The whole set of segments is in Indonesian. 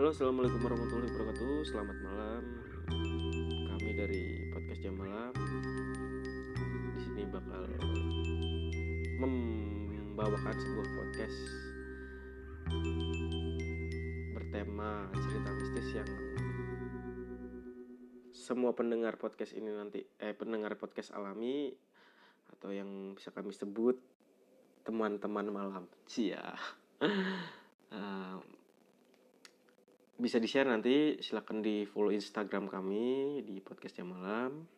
Halo, assalamualaikum warahmatullahi wabarakatuh. Selamat malam. Kami dari podcast Jam Malam di sini bakal membawakan sebuah podcast bertema cerita mistis yang semua pendengar podcast ini nanti eh pendengar podcast alami atau yang bisa kami sebut teman-teman malam. Cia. Uh, bisa di share nanti silahkan di follow instagram kami di podcast jam malam.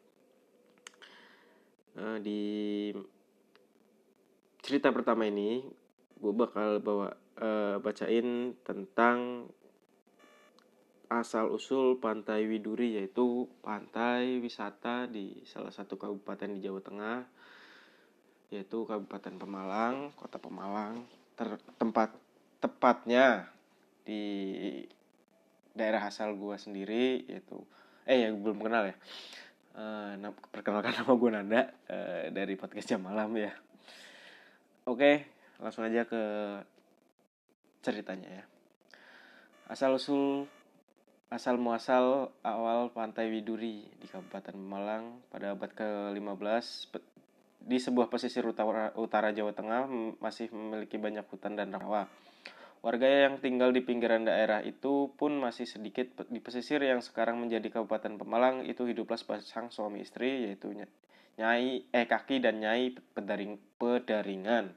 Uh, di cerita pertama ini gue bakal bawa uh, bacain tentang asal usul pantai Widuri yaitu pantai wisata di salah satu kabupaten di Jawa Tengah yaitu Kabupaten Pemalang, Kota Pemalang, ter tempat tepatnya di daerah asal gue sendiri yaitu eh yang belum kenal ya. Uh, perkenalkan nama gue Nanda uh, dari podcast jam malam ya. Oke langsung aja ke ceritanya ya. Asal usul asal muasal awal pantai Widuri di Kabupaten Malang pada abad ke-15 di sebuah pesisir utara, utara Jawa Tengah masih memiliki banyak hutan dan rawa Warga yang tinggal di pinggiran daerah itu pun masih sedikit di pesisir yang sekarang menjadi Kabupaten Pemalang itu hiduplah sepasang suami istri yaitu Nyai eh Kaki dan Nyai Pedaring, Pedaringan.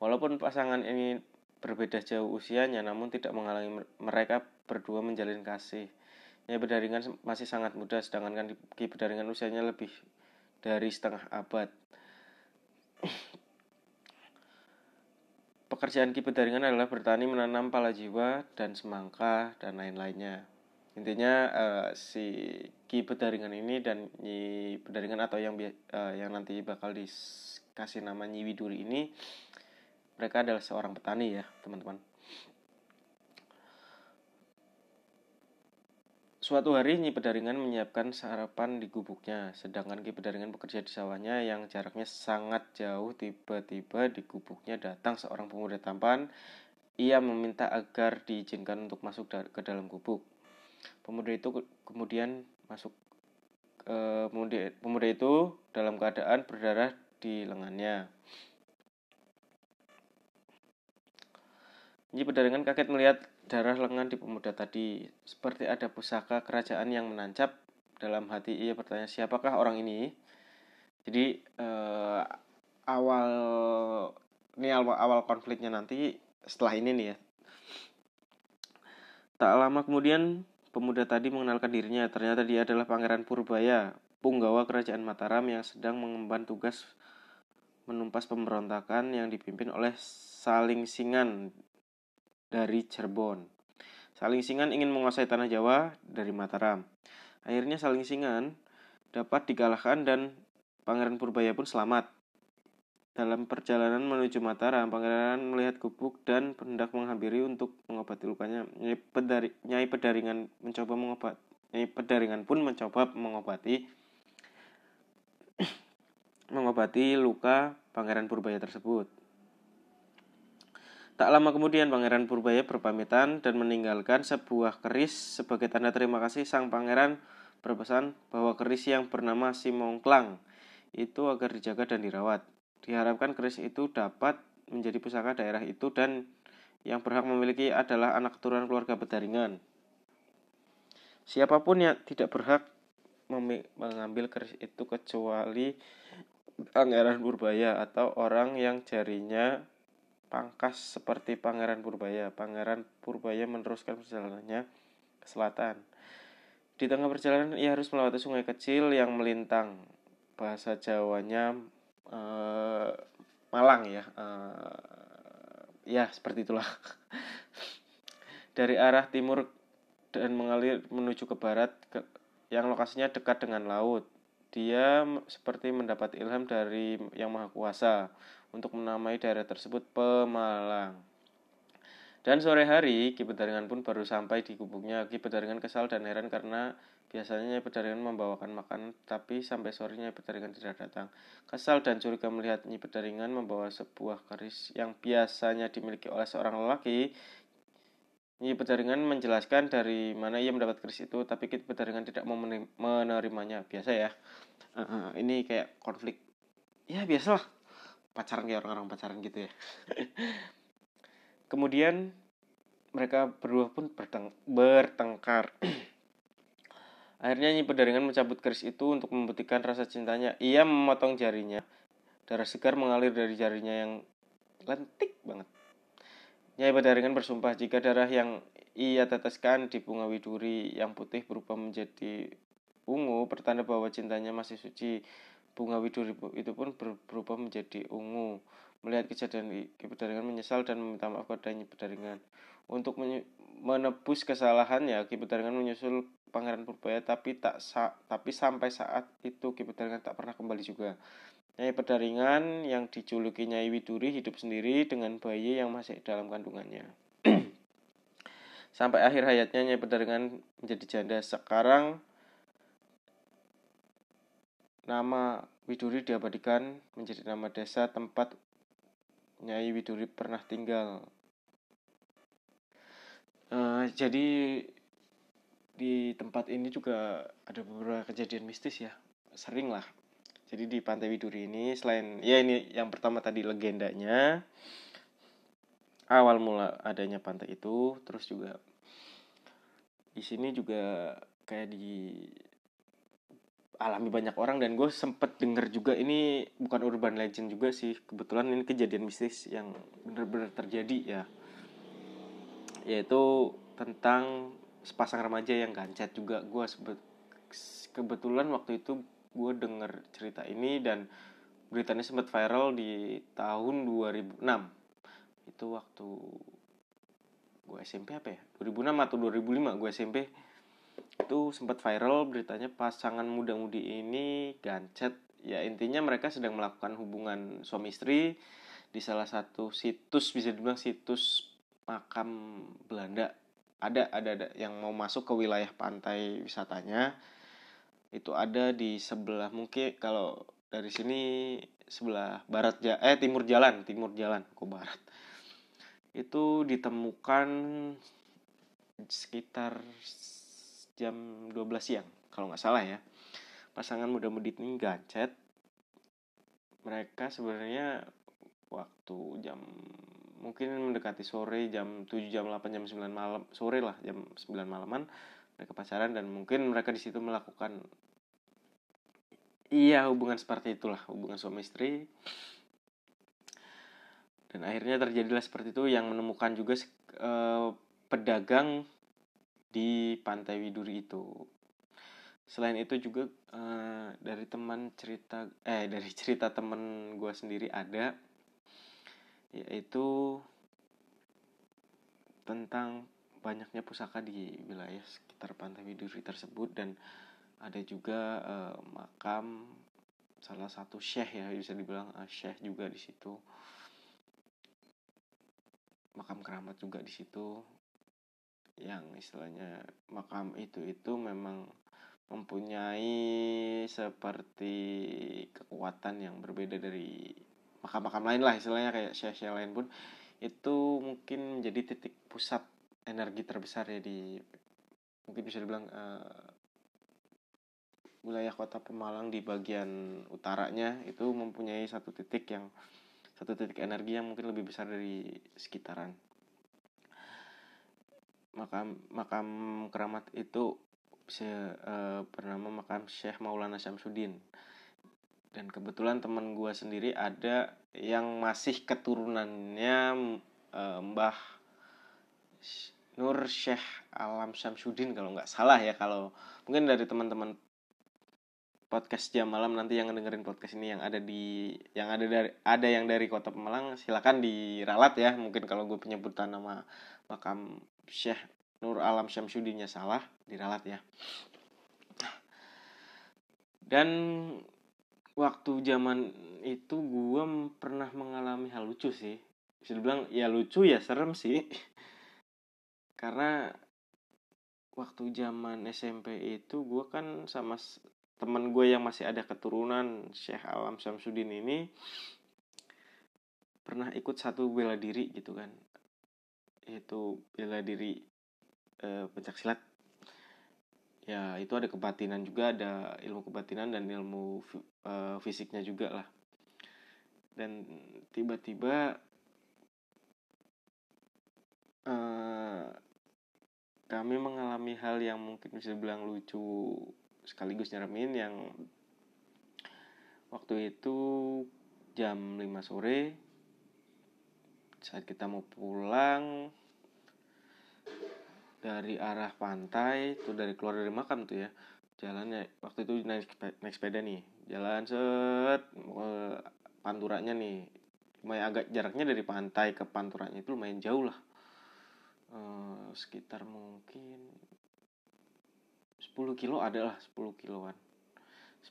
Walaupun pasangan ini berbeda jauh usianya namun tidak menghalangi mereka berdua menjalin kasih. Nyai Pedaringan masih sangat muda sedangkan Ki Pedaringan usianya lebih dari setengah abad. Pekerjaan Ki Pedaringan adalah bertani, menanam pala jiwa dan semangka dan lain-lainnya. Intinya uh, si Ki Pedaringan ini dan Nyi Pedaringan atau yang uh, yang nanti bakal dikasih nama Nyi Widuri ini mereka adalah seorang petani ya, teman-teman. Suatu hari Nyi Pedaringan menyiapkan sarapan di gubuknya, sedangkan Ki Pedaringan bekerja di sawahnya yang jaraknya sangat jauh. Tiba-tiba di gubuknya datang seorang pemuda tampan. Ia meminta agar diizinkan untuk masuk ke dalam gubuk. Pemuda itu kemudian masuk e, pemuda, pemuda itu dalam keadaan berdarah di lengannya. Nyi Pedaringan kaget melihat darah lengan di pemuda tadi, seperti ada pusaka kerajaan yang menancap dalam hati ia bertanya siapakah orang ini. Jadi eh, awal ini awal, awal konfliknya nanti setelah ini nih ya. Tak lama kemudian pemuda tadi mengenalkan dirinya. Ternyata dia adalah Pangeran Purbaya, punggawa kerajaan Mataram yang sedang mengemban tugas menumpas pemberontakan yang dipimpin oleh Saling Singan dari Cirebon. Saling Singan ingin menguasai tanah Jawa dari Mataram. Akhirnya Saling Singan dapat dikalahkan dan Pangeran Purbaya pun selamat. Dalam perjalanan menuju Mataram, Pangeran melihat gubuk dan hendak menghampiri untuk mengobati lukanya. Nyai, Pedari, Nyai Pedaringan mencoba mengobat. Nyai Pedaringan pun mencoba mengobati mengobati luka Pangeran Purbaya tersebut. Tak lama kemudian Pangeran Purbaya berpamitan dan meninggalkan sebuah keris sebagai tanda terima kasih sang pangeran berpesan bahwa keris yang bernama Simongklang itu agar dijaga dan dirawat. Diharapkan keris itu dapat menjadi pusaka daerah itu dan yang berhak memiliki adalah anak keturunan keluarga Pedaringan. Siapa pun yang tidak berhak mengambil keris itu kecuali Pangeran Purbaya atau orang yang jarinya pangkas seperti Pangeran Purbaya. Pangeran Purbaya meneruskan perjalanannya ke selatan. Di tengah perjalanan ia harus melewati sungai kecil yang melintang. Bahasa Jawanya uh, Malang ya. Uh, ya seperti itulah. Dari arah timur dan mengalir menuju ke barat ke, yang lokasinya dekat dengan laut. Dia seperti mendapat ilham dari Yang Maha Kuasa untuk menamai daerah tersebut Pemalang. Dan sore hari, Ki Pedaringan pun baru sampai di gubuknya. Ki Pedaringan kesal dan heran karena biasanya Nyai Pedaringan membawakan makanan, tapi sampai sore Nyai Pedaringan tidak datang. Kesal dan curiga melihat Nyai Pedaringan membawa sebuah keris yang biasanya dimiliki oleh seorang lelaki, Nyi Pedaringan menjelaskan dari mana ia mendapat keris itu, tapi Ki Pedaringan tidak mau menerimanya. Biasa ya. Uh, uh, ini kayak konflik. Ya biasalah. Pacaran kayak orang-orang pacaran gitu ya. Kemudian mereka berdua pun berteng bertengkar. Akhirnya Nyi Pedaringan mencabut keris itu untuk membuktikan rasa cintanya. Ia memotong jarinya. Darah segar mengalir dari jarinya yang lentik banget. Nyai Pedaringan bersumpah jika darah yang ia teteskan di bunga widuri yang putih berubah menjadi ungu, pertanda bahwa cintanya masih suci. Bunga widuri itu pun berubah menjadi ungu. Melihat kejadian Ki Pedaringan menyesal dan meminta maaf kepada Nyi Pedaringan. Untuk menebus kesalahannya, Ki Pedaringan menyusul Pangeran Purbaya tapi tak sa tapi sampai saat itu Ki Pedaringan tak pernah kembali juga. Nyai Pedaringan yang dijuluki Nyai Widuri hidup sendiri dengan bayi yang masih dalam kandungannya. Sampai akhir hayatnya Nyai Pedaringan menjadi janda. Sekarang nama Widuri diabadikan menjadi nama desa tempat Nyai Widuri pernah tinggal. Uh, jadi di tempat ini juga ada beberapa kejadian mistis ya, sering lah jadi di Pantai Widuri ini selain ya ini yang pertama tadi legendanya awal mula adanya pantai itu, terus juga di sini juga kayak di alami banyak orang dan gue sempet denger juga ini bukan urban legend juga sih kebetulan ini kejadian mistis yang benar-benar terjadi ya. Yaitu tentang sepasang remaja yang gancet juga. Gue sebet kebetulan waktu itu gue denger cerita ini dan beritanya sempat viral di tahun 2006 itu waktu gue SMP apa ya? 2006 atau 2005 gue SMP itu sempat viral beritanya pasangan muda-mudi ini gancet. Ya intinya mereka sedang melakukan hubungan suami istri di salah satu situs bisa dibilang situs makam Belanda. Ada ada ada yang mau masuk ke wilayah pantai wisatanya itu ada di sebelah mungkin kalau dari sini sebelah barat eh timur jalan timur jalan ke barat. Itu ditemukan sekitar jam 12 siang kalau nggak salah ya. Pasangan muda-mudi ini gancet mereka sebenarnya waktu jam mungkin mendekati sore jam 7 jam 8 jam 9 malam sore lah jam 9 malaman mereka pacaran dan mungkin mereka di situ melakukan iya hubungan seperti itulah hubungan suami istri. Dan akhirnya terjadilah seperti itu yang menemukan juga eh, pedagang di pantai Widuri itu. Selain itu juga eh, dari teman cerita eh dari cerita teman gue sendiri ada yaitu tentang banyaknya pusaka di wilayah sekitar pantai Widuri tersebut dan ada juga uh, makam salah satu syekh ya bisa dibilang uh, syekh juga di situ. Makam keramat juga di situ. Yang istilahnya makam itu itu memang mempunyai seperti kekuatan yang berbeda dari makam-makam lain lah istilahnya kayak syekh-syekh lain pun. Itu mungkin menjadi titik pusat energi terbesar ya di mungkin bisa dibilang uh, wilayah kota Pemalang di bagian utaranya itu mempunyai satu titik yang satu titik energi yang mungkin lebih besar dari sekitaran. Makam makam keramat itu bisa uh, bernama makam Syekh Maulana Syamsuddin. Dan kebetulan teman gue sendiri ada yang masih keturunannya uh, Mbah Nur Syekh Alam Syamsuddin kalau nggak salah ya kalau mungkin dari teman-teman podcast jam malam nanti yang dengerin podcast ini yang ada di yang ada dari ada yang dari kota Pemalang silakan diralat ya. Mungkin kalau gue penyebutan nama makam Syekh Nur Alam Syamsuddinnya salah diralat ya. Dan waktu zaman itu gue pernah mengalami hal lucu sih. Bisa dibilang ya lucu ya serem sih karena waktu zaman SMP itu gue kan sama temen gue yang masih ada keturunan Syekh Alam Samsudin ini pernah ikut satu bela diri gitu kan. Yaitu bela diri uh, pencak silat. Ya itu ada kebatinan juga ada ilmu kebatinan dan ilmu uh, fisiknya juga lah. Dan tiba-tiba uh, kami mengalami hal yang mungkin bisa bilang lucu sekaligus nyeremin yang waktu itu jam 5 sore saat kita mau pulang dari arah pantai tuh dari keluar dari makam tuh ya jalannya waktu itu naik naik sepeda nih jalan set panturanya nih lumayan agak jaraknya dari pantai ke panturanya itu lumayan jauh lah uh, sekitar mungkin 10 kilo adalah 10 kiloan.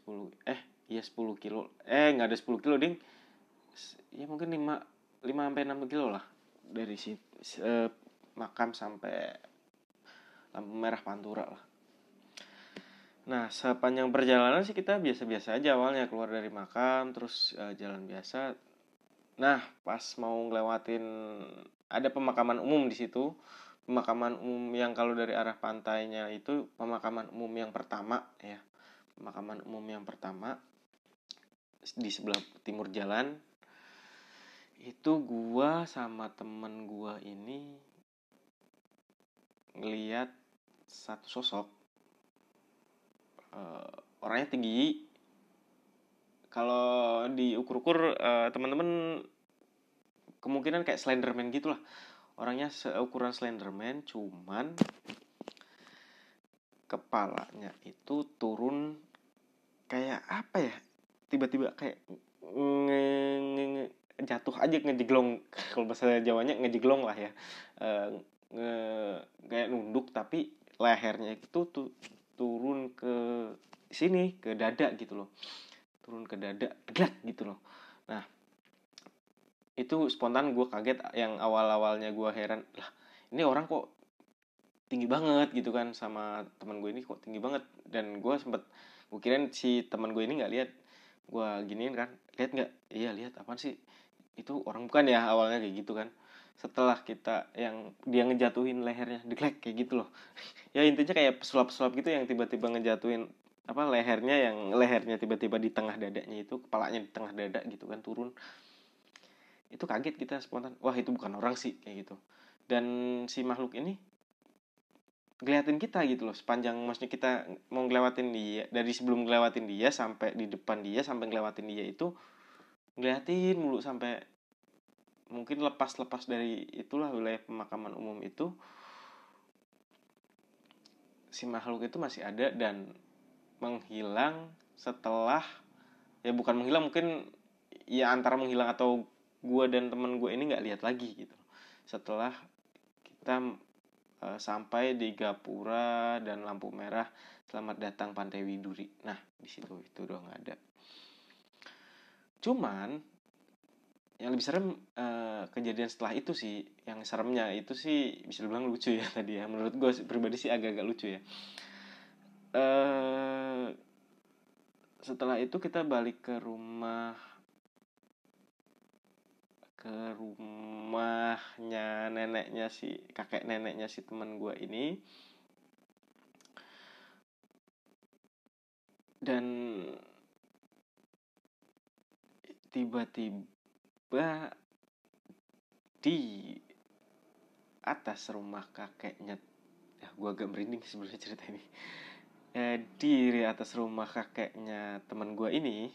10 eh iya 10 kilo. Eh nggak ada 10 kilo ding. Ya mungkin 5 5 sampai 6 kilo lah dari si uh, makam sampai lampu merah pantura lah. Nah sepanjang perjalanan sih kita biasa-biasa aja awalnya keluar dari makam terus uh, jalan biasa. Nah pas mau ngelewatin ada pemakaman umum di situ. Pemakaman umum yang kalau dari arah pantainya itu pemakaman umum yang pertama ya. Pemakaman umum yang pertama di sebelah timur jalan. Itu gua sama temen gua ini ngeliat satu sosok uh, orangnya tinggi. Kalau diukur-ukur uh, teman-teman kemungkinan kayak Slenderman gitulah. Orangnya seukuran Slenderman cuman kepalanya itu turun kayak apa ya? Tiba-tiba kayak nge, nge, nge, jatuh aja ngejeglong. Kalau bahasa Jawanya ngejeglong lah ya. E, nge, kayak nunduk tapi lehernya itu tuh turun ke sini ke dada gitu loh. Turun ke dada gelak gitu loh. Nah itu spontan gue kaget yang awal-awalnya gue heran lah ini orang kok tinggi banget gitu kan sama teman gue ini kok tinggi banget. Dan gue sempet gue kirain si teman gue ini nggak lihat. Gue giniin kan lihat nggak? Iya lihat apa sih? Itu orang bukan ya awalnya kayak gitu kan. Setelah kita yang dia ngejatuhin lehernya deglek kayak gitu loh. Ya intinya kayak pesulap-pesulap gitu yang tiba-tiba ngejatuhin apa lehernya yang lehernya tiba-tiba di tengah dadanya itu kepalanya di tengah dada gitu kan turun itu kaget kita spontan. Wah itu bukan orang sih kayak gitu. Dan si makhluk ini ngeliatin kita gitu loh sepanjang maksudnya kita mau ngelewatin dia dari sebelum ngelewatin dia sampai di depan dia sampai ngelewatin dia itu ngeliatin mulu sampai mungkin lepas-lepas dari itulah wilayah pemakaman umum itu si makhluk itu masih ada dan menghilang setelah ya bukan menghilang mungkin ya antara menghilang atau gue dan temen gue ini nggak lihat lagi gitu. Setelah kita uh, sampai di Gapura dan lampu merah selamat datang Pantai Widuri. Nah di situ itu udah nggak ada. Cuman yang lebih serem uh, kejadian setelah itu sih yang seremnya itu sih bisa dibilang lucu ya tadi ya. Menurut gue pribadi sih agak-agak lucu ya. Uh, setelah itu kita balik ke rumah ke rumahnya neneknya si kakek neneknya si teman gue ini. Dan tiba-tiba di atas rumah kakeknya ya gue agak merinding sebenarnya cerita ini. Eh, di atas rumah kakeknya teman gue ini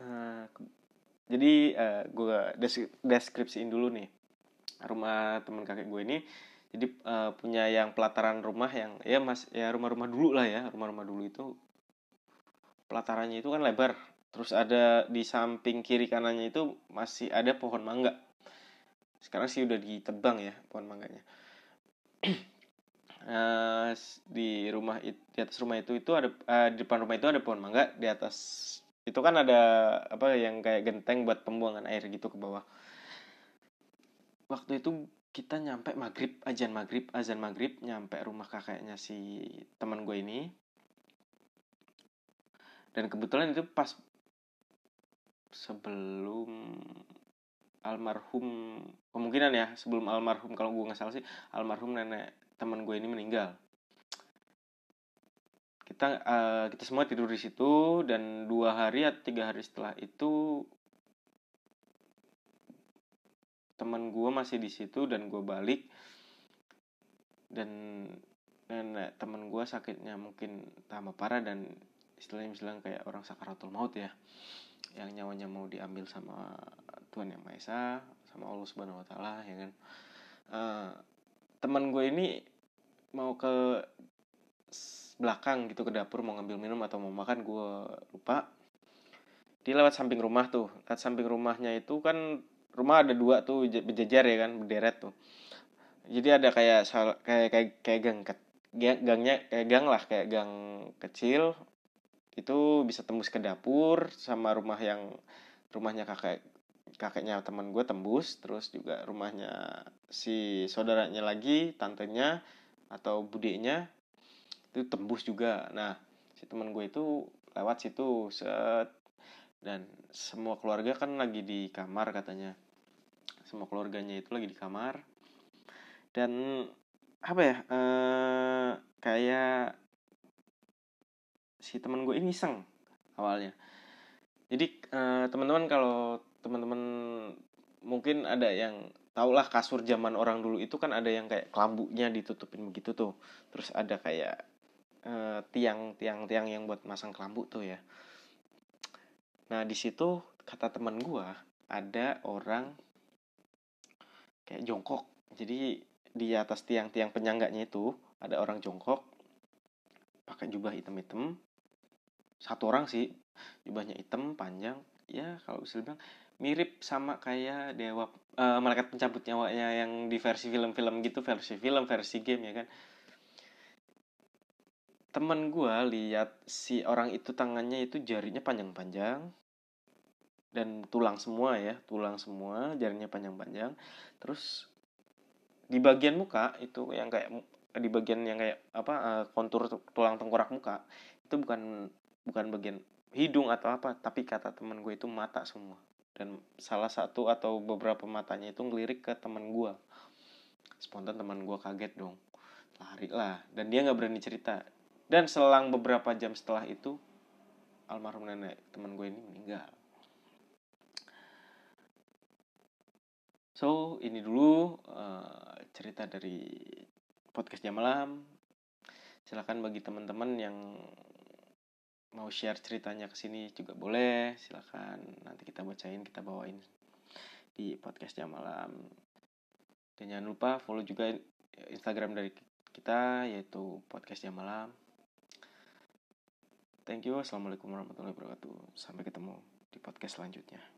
uh, jadi uh, eh, gue deskripsiin dulu nih rumah teman kakek gue ini. Jadi uh, punya yang pelataran rumah yang ya mas ya rumah-rumah dulu lah ya. Rumah-rumah dulu itu pelatarannya itu kan lebar. Terus ada di samping kiri kanannya itu masih ada pohon mangga. Sekarang sih udah ditebang ya pohon mangganya. Uh, di rumah di atas rumah itu itu ada uh, di depan rumah itu ada pohon mangga. Di atas itu kan ada apa yang kayak genteng buat pembuangan air gitu ke bawah. Waktu itu kita nyampe maghrib ajan maghrib azan maghrib nyampe rumah kakeknya si teman gue ini. Dan kebetulan itu pas sebelum almarhum kemungkinan ya sebelum almarhum kalau gue nggak salah sih almarhum nenek teman gue ini meninggal kita uh, kita semua tidur di situ dan dua hari atau tiga hari setelah itu teman gue masih di situ dan gue balik. Dan nenek teman gue sakitnya mungkin tambah parah dan istilahnya bilang kayak orang sakaratul maut ya yang nyawanya mau diambil sama Tuhan yang Maha Esa sama Allah Subhanahu Wa Taala ya kan? Uh, teman gue ini mau ke belakang gitu ke dapur mau ngambil minum atau mau makan gue lupa. Dia lewat samping rumah tuh. Lewat samping rumahnya itu kan rumah ada dua tuh berjejer ya kan berderet tuh. Jadi ada kayak kayak kayak kayak gang gangnya kayak gang lah kayak gang kecil. Itu bisa tembus ke dapur sama rumah yang rumahnya kakek kakeknya teman gue tembus. Terus juga rumahnya si saudaranya lagi tantenya atau budenya itu tembus juga. Nah si teman gue itu lewat situ set. Dan semua keluarga kan lagi di kamar katanya. Semua keluarganya itu lagi di kamar. Dan apa ya eh, kayak si teman gue ini iseng awalnya. Jadi uh, teman-teman kalau teman-teman mungkin ada yang tau lah kasur zaman orang dulu itu kan ada yang kayak kelambunya ditutupin begitu tuh. Terus ada kayak uh, tiang tiang tiang yang buat masang kelambu tuh ya. Nah di situ kata teman gue ada orang kayak jongkok. Jadi di atas tiang-tiang penyangganya itu ada orang jongkok pakai jubah hitam-hitam. Satu orang sih jubahnya hitam panjang. Ya kalau bisa bilang mirip sama kayak dewa uh, malaikat pencabut nyawanya yang di versi film-film gitu versi film versi game ya kan temen gue lihat si orang itu tangannya itu jarinya panjang-panjang. Dan tulang semua ya tulang semua jarinya panjang-panjang. Terus di bagian muka itu yang kayak di bagian yang kayak apa uh, kontur tulang tengkorak muka itu bukan bukan bagian hidung atau apa tapi kata teman gue itu mata semua. Dan salah satu atau beberapa matanya itu ngelirik ke teman gue spontan teman gue kaget dong. Lari lah. Dan dia nggak berani cerita dan selang beberapa jam setelah itu almarhum nenek teman gue ini meninggal. So ini dulu uh, cerita dari podcast jam malam. Silakan bagi teman-teman yang mau share ceritanya ke sini juga boleh. Silakan nanti kita bacain kita bawain di podcast jam malam. Dan jangan lupa follow juga Instagram dari kita yaitu podcast jam malam thank you assalamualaikum warahmatullahi wabarakatuh. Sampai ketemu di podcast selanjutnya